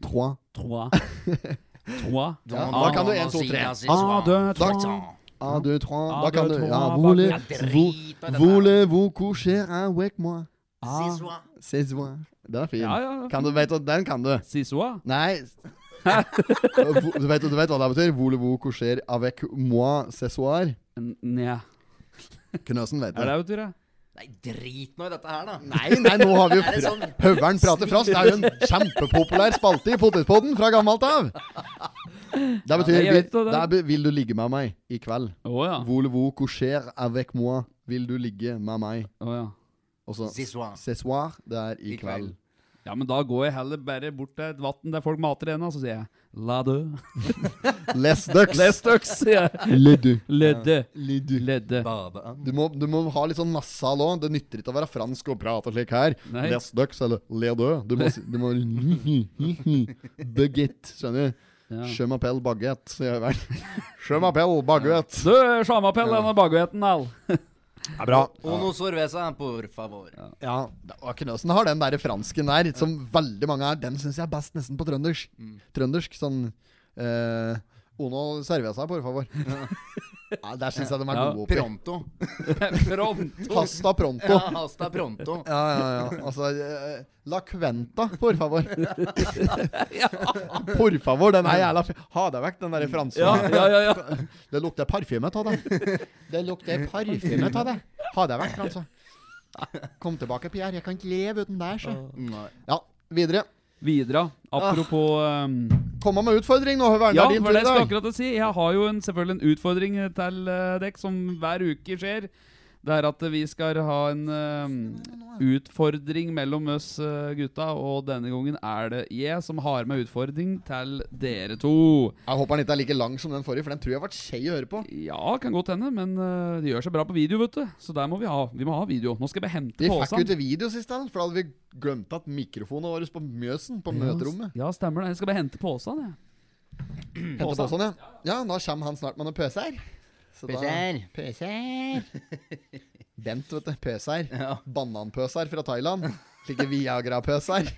trois. trois. Trois. Ja, da kan du en, to, tre. Un, deux, trois. Un, deux, trois. Un, Da kan deux, du Ja, voulez, vous, voulez-vous coucher avec moi? Ah. C'est soir. Den er fin. Ja, ja. Kan du, vet du, den kan du. Sissoa. Nei. Du, vet, du vet hva det betyr? Voulez-vous coucher avec moi ce soir? Nja. Knøsen vet Er det det. det betyr? det? Nei, drit nå i dette her, da. Nei, nei, nå har vi jo Er det fra sånn Høveren prater frosk. Det er jo en kjempepopulær spalte i Potetpodden fra gammelt av. Det betyr ja, vil, det, det. det er, Vil du ligge med meg i kveld? Oh, ja. Voulez-vous coucher avec moi? Vil du ligge med meg? Oh, ja. Og så Cessoir. det er i I kveld. kveld. Ja, men da går jeg heller bare bort til et vann der folk mater ennå, så sier jeg La dø. Les ducks. Les ducks, sier jeg. Ledde. du. Ledde. Du. Ledde. Badeand. Du må, du må ha litt sånn nasal òg. Det nytter ikke å være fransk og prate slik her. Nei. Les ducks eller le dø. Du må, si- du må Baguette, skjønner du? Ja. Je m'appelle baguette, sier jeg vel. Je m'appelle baguette. Du, sjømapell denne baguetten, all. Det er bra. Ono sorvesa, por favor. Ja, og Knøsen har den der fransken der, som veldig mange er. Den syns jeg er best nesten på trøndersk. Trøndersk, sånn eh, Ono cerveza, por favor. Ja, der syns jeg de er Ja. gode oppi. Pronto. Pronto. Hasta pronto. Ja, hasta pronto. Ja, ja, ja. Altså eh, La Quenta, por favor. Por favor, den er jævla. Ha deg vekk, den der franske. Ja, ja, ja. ja. Det lukter parfyme av det. Det lukter parfyme av det. Ha deg vekk, Fransa. Kom tilbake, Pierre. Jeg kan ikke leve uten deg, så. Ja, videre. Videre, apropos ah, Kom med utfordring nå, Høveren. Ja, det er din det tur i dag. Jeg har jo en, selvfølgelig en utfordring til uh, dekk som hver uke skjer. Det er at vi skal ha en uh, utfordring mellom oss uh, gutta, og denne gangen er det jeg som har med utfordring til dere to. Jeg håper den ikke er like lang som den forrige, for den tror jeg har vært skei å høre på. Ja, kan godt hende, men uh, det gjør seg bra på video, vet du. Så der må vi ha. Vi må ha video. Nå skal jeg bare hente Vi fikk jo posen. ikke video sist, da, for da hadde vi glemt at mikrofonen vår på Mjøsen, på møterommet. Ja, stemmer det. Jeg skal bare hente posen, jeg. Hente påsene, sånn, ja. Ja, da kommer han snart med noen pøser. Pøser. Pøser. Bent, vet du. Pøser. Ja. Bananpøser fra Thailand. Slike Viagra-pøser.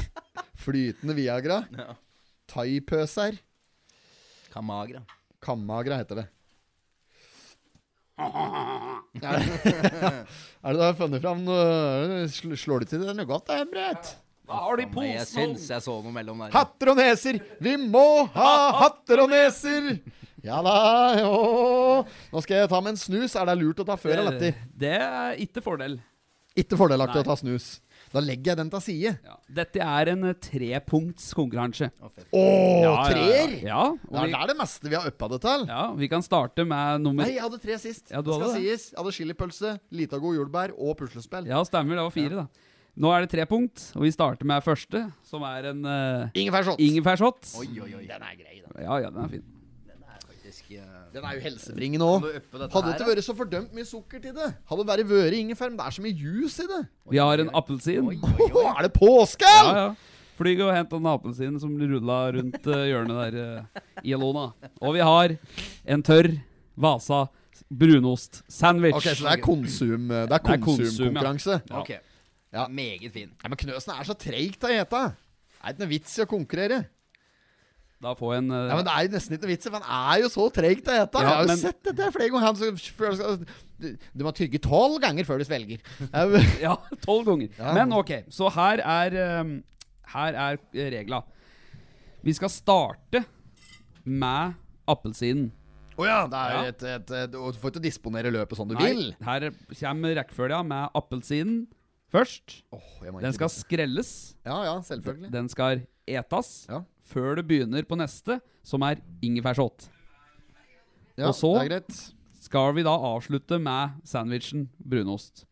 Flytende Viagra. Ja. Thai-pøser. Kamagra. Kamagra heter det. Er det, det du har funnet fram noe Slår du til det noe godt, da, Brett? Hva har de i posen? jeg syns jeg så noe mellom der. Hatter og neser! Vi må ha hatter og neser! Ja da, jo Nå skal jeg ta med en snus. Er det lurt å ta før eller etter? Det er ikke fordel. Ikke fordelaktig Nei. å ta snus. Da legger jeg den til side. Ja. Dette er en eh, trepunktskonkurranse. Å, oh, Ja, treer! Ja, ja Det vi, det er det meste vi har uppa det til. ja, vi kan starte med nummer Nei, jeg hadde tre sist. Ja, du det skal hadde det. sies. Jeg hadde chilipølse, Litago jordbær og puslespill. Ja, stemmer. Det var fire, da. Nå er det tre punkt, og vi starter med første, som er en uh, Ingefærshot. ingefærshot. Oi, oi, oi. Den er grei, da. Ja, ja, den er fin. Faktisk eh, Den er jo helsebringende òg. Hadde det ikke vært så fordømt mye sukker til det. Hadde bare vært ingefær, men det er så mye juice i det. Vi har en appelsin. Er det påske? Ja, ja. Flyg og hent den appelsinen som rulla rundt eh, hjørnet der eh, i Alona. Og vi har en tørr Vasa brunost-sandwich. Ok, Så det er konsum Det Det er konsum, ja. konsumkonkurranse. Ja. okay. Ja. Meget fin. Nei, men Knøsen er så treigt å ete. Det er ikke noe vits i å konkurrere. Da få en uh... Ja, men Det er jo nesten ikke noe vits i, for han er jo så treigt å ete. Ja, jeg har jo men- sett dette flere ganger. Han du, du må tygge tolv ganger før du svelger. Ja, tolv ganger. Ja. Men ok, så her er um, Her er eh, regla. Vi skal starte med appelsinen. Å ja, det er Ja. et, et, et, Du får ikke disponere løpet som du Nei, vil. Her kommer rekkefølga med appelsinen først. Oh, Den skal skrelles. Ja, ja, selvfølgelig. Den skal etas. Ja. Før du begynner på neste, som er ingefærshot. Ja, Og så-. Skal vi da avslutte med sandwichen brunost.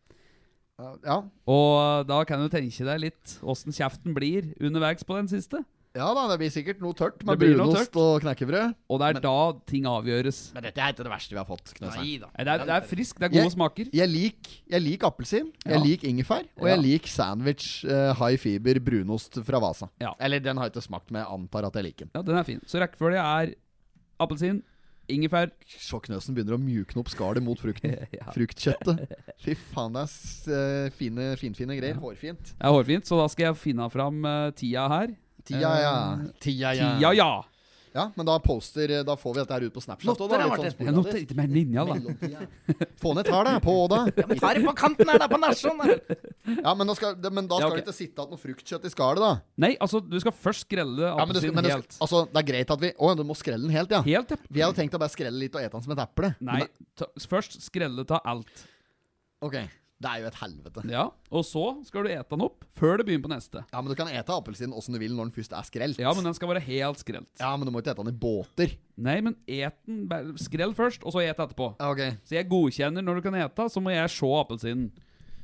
Ja, Ja, Og da kan du tenke deg litt åssen kjeften blir underveis på den siste. Ja da, det blir sikkert noe tørt med noe brunost tørt. og knekkebrød. Og det er da ting avgjøres. Men dette er ikke det verste vi har fått. Nei da. Det er, det er frisk, det er gode Jeg- smaker. Jeg liker jeg lik appelsin, jeg Ja. liker ingefær, og Ja. jeg liker sandwich uh, high fiber brunost fra Vasa. Ja. Eller den har jeg ikke smakt, men jeg antar at jeg liker den. Ja, den er fin. Så rekkefølge er appelsin, ingefær Så Knøsen begynner å mjukne opp skallet mot frukten. Ja. Fruktkjøttet. Fy faen, det er eh, fine, finfine greier. Hårfint. Det er hårfint, så da skal jeg finne fram uh, tida her. Tida, ja. Eh, Tida, ja. Tida, ja! Ja, men da poster Da får vi dette her ut på Snapchat. Noter da, det, litt sånn Jeg ikke mer linja, da. Få ned tallet på da. Men ta det på kanten her, da, på nasjon! Ja, men da skal, det- men da Ja, okay. ok. det ikke sitte igjen noe fruktkjøtt i skallet, da. Nei, altså, du skal først skrelle Ja, men det, appelsinen men helt. skal, altså, det er greit at vi Å, du må skrelle den helt, ja. Helt, ja. Vi hadde tenkt å bare skrelle litt og ete den som et eple. Nei, Men, ta, først skrelle ta alt. ok, det er jo et helvete. Ja, Og så skal du ete den opp før du begynner på neste. Ja, men du kan ete appelsinen åssen du vil når den først er skrelt. Ja, men den skal være helt skrelt. Ja, men du må ikke ete den i båter. Nei, men et den Skrell først, og så et etterpå. Ok. Så jeg godkjenner når du kan ete, så må jeg se appelsinen.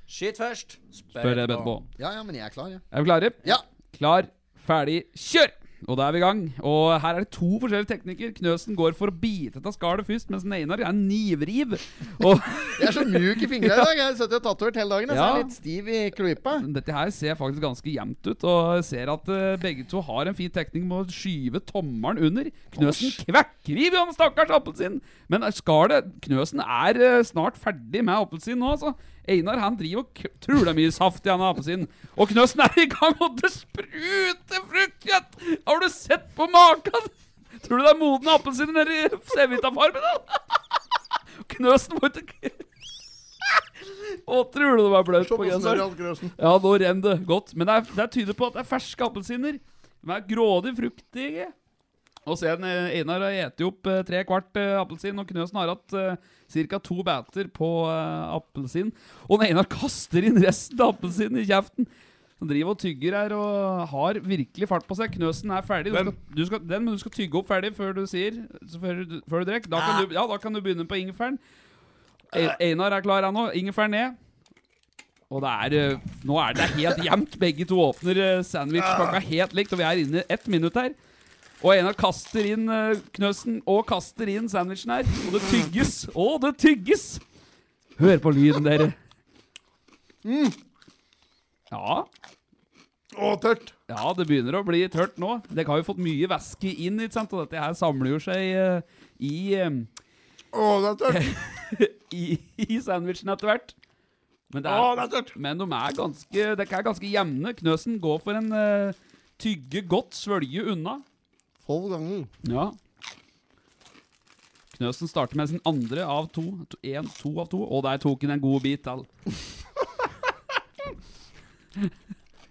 Skyt først. Spør jeg etterpå. Ja, ja, men jeg er klar, jeg. Er vi klare? Ja. Klar, ferdig, kjør! Og da er vi i gang. Og her er det to forskjellige teknikker. Knøsen går for å bite av skallet først, mens Einar er nivriv. Og Jeg er så mjuk i fingra i dag. Jeg har sittet og tatovert hele dagen. Jeg Ja. er litt stiv i klypa. dette her ser faktisk ganske jevnt ut, og ser at eh, begge to har en fin teknikk med å skyve tommelen under. Knøsen kvekker i den stakkars appelsin! Men skallet Knøsen er eh, snart ferdig med appelsin nå, altså. Einar han driver og truler mye saft i denne sin. Og Knøsen er i gang, og det spruter fruktkjøtt! Har du sett på maken? Tror du det er modne appelsiner nede i Cevita-farmen? da? Knøsen må ikke Å, tror du det var bløt på genseren? Ja, nå renner det godt. Men det, er, det tyder på at det er ferske appelsiner. De er grådig fruktige. Og den, eh, Einar har spist opp eh, tre kvart eh, appelsin, og Knøsen har hatt ca. to bæter på uh, appelsin. Og den Einar kaster inn resten av appelsinen i kjeften. Han driver og tygger her og har virkelig fart på seg. Knøsen er ferdig. Du skal, du skal, den, må du skal tygge opp ferdig før du sier så før, du- før du drikker. Da, kan du- ja, da kan du begynne på ingefæren. E- Einar er klar, ennå. Ingefær ned. Og det er eh, Nå er det helt jevnt. Begge to åpner eh, sandwichpakka helt likt, og vi er inne ett minutt her. Og Einar kaster inn eh, Knøsen og kaster inn sandwichen her. Og det tygges. Å, det tygges! Hør på lyden, dere. Ja. Å, tørt. Ja, det begynner å bli tørt nå. Dere har jo fått mye væske inn, ikke sant? og dette her samler jo seg uh, i, eh, Å, det er tørt. i, i sandwichen etter hvert. Men, det er, det er tørt. men de er ganske, de er ganske jevne. Knøsen går for en uh, tygge godt, svølge unna. Tolv ganger. Ja. Knøsen starter med sin andre av to. Én, to av to. Og der tok han en god bit til.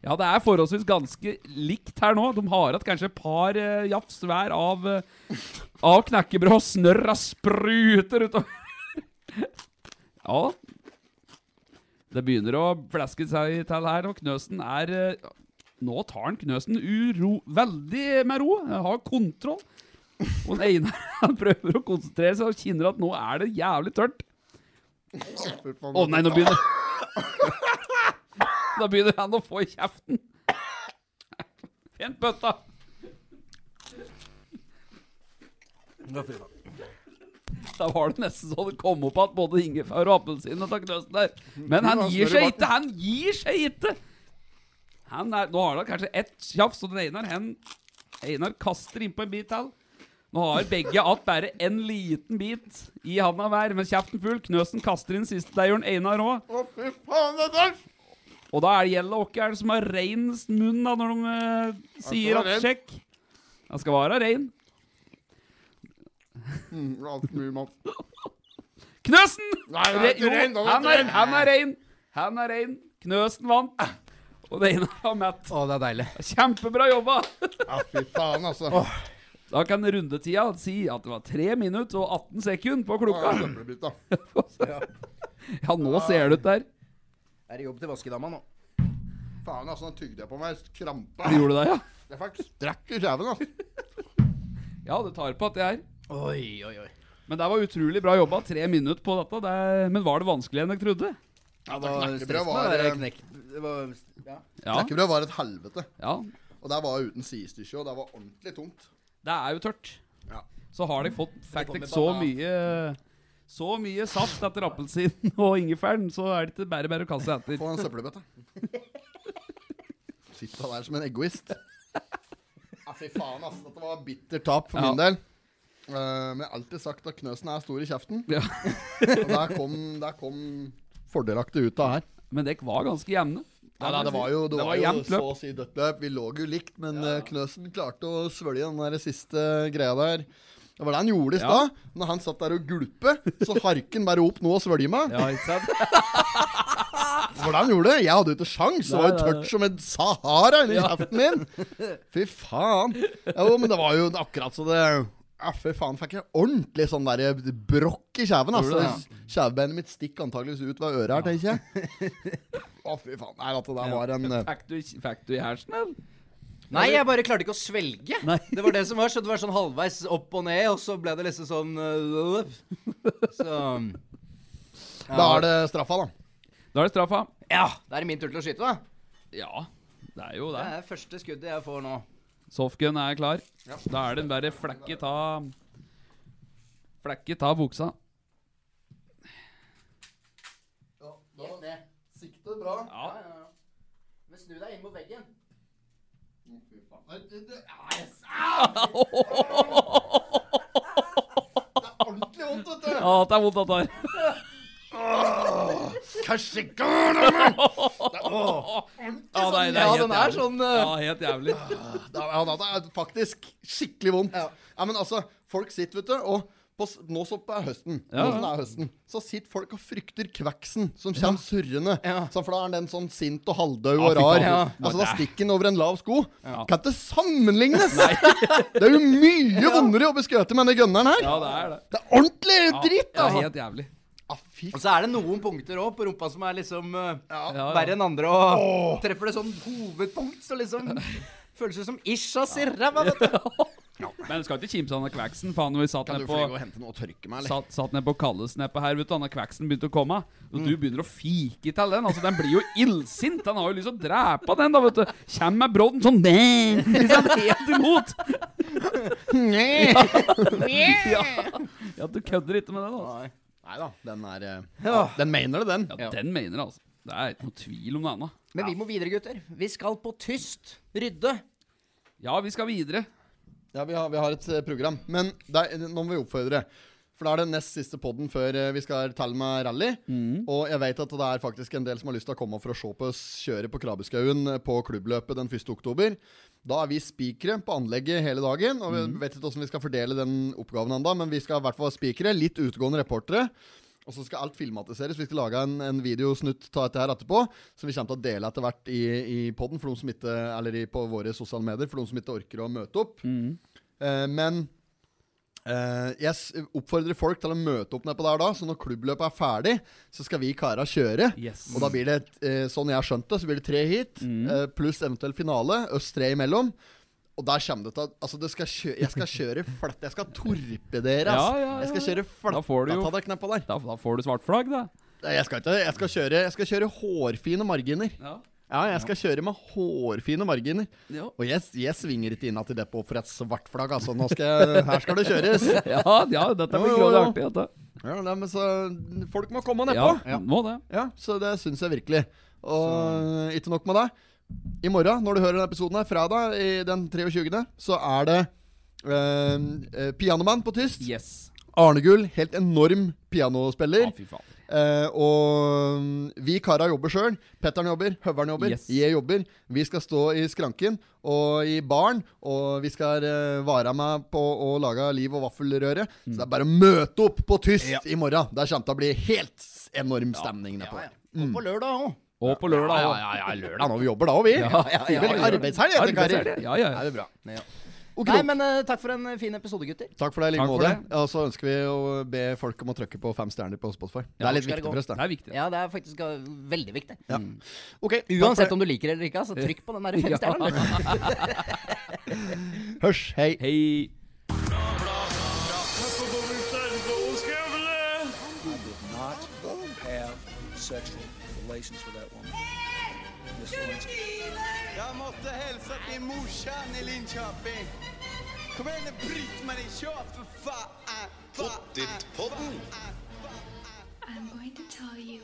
Ja, det er forholdsvis ganske likt her nå. De har hatt kanskje et par uh, jafs hver av, uh, av knekkebrød, snørra spruter utover. ja. Det begynner å fleske seg til her, og Knøsen er eh, Nå tar han Knøsen uro, veldig med ro. Har kontroll. Og Einar han prøver å konsentrere seg og kjenner at nå er det jævlig tørt. Å oh, nei, nå begynner Da begynner han å få i kjeften. Fint bøtta. Da var det nesten så det kom opp at både ingefær og appelsin og Knøsen der. Men han gir seg ikke! Han gir seg ikke! Han er, nå har han kanskje ett tjafs, og den Einar han, Einar kaster innpå en bit til. Nå har begge att bare en liten bit i handa hver, med kjeften full. Knøsen kaster inn siste. Gjør Einar òg. Å, fy faen, det er tørt! Og da er det gjelder hvem er det som har reinest munn da når de uh, sier at sjekk. Han skal være rein. Mm, alt mye mat. Knøsen! Nei, han er ikke rein. han er rein. Han er rein. Knøsen vant. Og det ene var Matt. Å, det er deilig. Kjempebra jobba! Ja, fy faen, altså. Da kan rundetida si at det var 3 minutter og 18 sekunder på klokka. Da. Ja, nå ser det ut der. Er det jobb til vaskedama nå? Faen, altså, nå tygde jeg på meg krampe. Du gjorde det, ja? Jeg fikk strekk i kjeven, altså. Ja, det tar på at det er. Oi, oi, oi. Men det var utrolig bra jobba. Tre minutter på dette. Det er, men var det vanskeligere enn jeg trodde? Ja, Det var knekkebrød var, det der var Ja. Knekkebrød var et helvete. ja. Og det var uten sidestykke, og det var ordentlig tungt. Det er jo tørt. Ja. Så har de fått faktisk så mye Så mye saft etter appelsinen og ingefæren, så er det ikke bare bare å kaste etter. Få en søppelbøtte. Sitta der som en egoist. Ja, fy faen, altså. Dette var bittert tap for Ja. min del. Uh, men jeg har alltid sagt at Knøsen er stor i kjeften. Ja. Og der kom, der kom fordelaktig ut av her. Men dere var ganske jevne. Ja, nei, det var jo, det Det var var jo så å si dødt løp. Vi lå jo likt, men ja. Knøsen klarte å svølge den der siste greia der. Det var det han gjorde i Ja. Når han satt der og gulpe, så harken bare opp nå og svølge meg. Ja, ikke sant? Det var det han gjorde. Jeg hadde jo ikke sjans. Det var jo tørt som en Sahara inni kjeften min. Fy faen. Jo, men det var jo akkurat så det ja, fy faen, fikk jeg ordentlig sånn der brokk i kjeven. Altså. Ja. Kjevebeinet mitt stikker antakeligvis ut ved øret her, tenker jeg. Å, fy faen. Nei, at det der var en eh, Fikk du, fikk du i hersen, eller? Nei, jeg bare klarte ikke å svelge. Nei. Det var det som var, så det var sånn halvveis opp og ned, og så ble det liksom sånn øh, Så Da er det straffa, da. Da er det straffa. Ja, da er det min tur til å skyte, da. Ja, det er jo Det det. er første skuddet jeg får nå. Softgun er klar. Da er det bare flekket av Flekket av buksa. Gjett det. Sikter bra. Ja. Ja, ja, Men snu deg inn mot veggen. Fy faen. Nei, det- ja, er ordentlig vondt, vet du. Ja, det er vondt at det er. Kanskje! Ja, nei, det er Ja, helt den er jævlig. sånn øh, Ja, helt jævlig. Det er, ja, det er faktisk skikkelig vondt. Ja. Ja. men altså, folk sitter, vet du, og på, s- nå så er høsten, Ja, nå som det er høsten, så sitter folk og frykter kveksen som kommer surrende. Ja. Så for da er den sånn sint og halvdau Ja, og fy rar. Ja. Altså, da stikker den over en lav sko. Ja. Kan ikke sammenlignes! Det er jo mye vondere å bli skutt med denne gunneren her. Ja, det er det. Det er ordentlig Ja, dritt, det er altså. helt jævlig. Ah, fy Og så er det noen punkter òg på rumpa som er liksom uh, Ja, ja. verre enn andre, og treffer det sånn hovedpunkt, så liksom Føles det som Ishas i ræva, vet du. Men du skal ikke kimse av den kveksen. Faen, når vi satt Kan ned du på og hente noe og tørke meg, eller? Satt, satt ned på Kallesneppet her, vet du. Denne kveksen begynte å komme. Og du begynner å fike til den. Altså, Den blir jo illsint. Den har jo lyst til å drepe den, da, vet du. Kjem med brodden sånn liksom, Helt imot. ja. ja, du kødder ikke med den, da. Nei da, den er eh, Ja. Den mener det, den. Ja, den mener det, altså. Det er ikke noe tvil om det ennå. Men vi må videre, gutter. Vi skal på tyst. Rydde. Ja, vi skal videre. Ja, vi har, vi har et eh, program. Men det er, nå må vi oppfordre. For da er det nest siste podden før eh, vi skal telle med rally. Og jeg vet at det er faktisk en del som har lyst til å komme for å se på oss kjøre på Krabbeskauen på klubbløpet den 1. oktober. Da er vi spikere på anlegget hele dagen. Og vi vet ikke hvordan vi skal fordele den oppgaven ennå, men vi skal i hvert fall være spikere. Litt utegående reportere. Og så skal alt filmatiseres. Vi skal lage en, en videosnutt av dette her etterpå. Som vi kommer til å dele etter hvert i, i podden for de som ikke, eller i, på våre sosiale medier for de som ikke orker å møte opp. Eh, men jeg oppfordrer folk til å møte opp nedpå der da, så når klubbløpet er ferdig, så skal vi kara kjøre. Yes. Og da blir det, eh, sånn jeg har skjønt det, så blir det tre hit, Mm. eh, pluss eventuell finale. Øst tre imellom. Og der kommer det til at Altså, det skal kjø jeg skal kjøre flatt. Jeg skal torpedere, altså. Ja, ja, ja, Jeg skal kjøre kjøre Da flatt der. Da, da får du svart flagg, da. Jeg skal ikke Jeg skal kjøre, jeg skal kjøre hårfine marginer. Ja. Ja, jeg skal kjøre med hårfine marginer. Ja. Og jeg, jeg svinger ikke inn til depot for et svart flagg, altså. Skal jeg, her skal det kjøres. Ja, ja, dette blir grådig artig. Dette. Ja, nei, men så Folk må komme Ja, nedpå. må det. Ja, så det syns jeg virkelig. Og ikke nok med det. I morgen, når du hører denne episoden her, fredag i den 23., så er det eh, eh, Pianoman på tyst. Yes. Arne Gull, helt enorm pianospiller. Ja, fy faen. Eh, og mm, vi kara jobber sjøl. Petteren jobber, Høveren jobber, Yes. jeg jobber. Vi skal stå i skranken og i baren, og vi skal uh, vare med på å lage liv- og vaffelrøre. Så det er bare å møte opp på tyst i morgen. Der kommer det til å bli helt enorm stemning nedpå. Ja, ja. Og på lørdag òg. Og på lørdag. Ja, ja, ja, lørdag nå. Vi jobber da òg, vi. Ja, ja, ja, ja. arbeidshelg, heter det, karer. Ja, ja, ja. Det er bra. Ja. Nei, men uh, takk for en eh, fin episode, gutter. Takk for det, i like måte. Og så ønsker vi å be folk om å trykke på fem stjerner på Spotify. Det er litt viktig det for oss, Det det. er viktig. Ja, det er faktisk eh, veldig viktig. Ja. Okay, Uansett om du liker det eller ikke, så trykk på den der femstjernen. Hørs, hei. Hei. Sexual relations with that woman. Miss Lewinsky. Jag måste hälsa till morsan i Linköping. Kom igen nu Britt-Marie, kör för fan! Pottit-podden! I'm going to tell you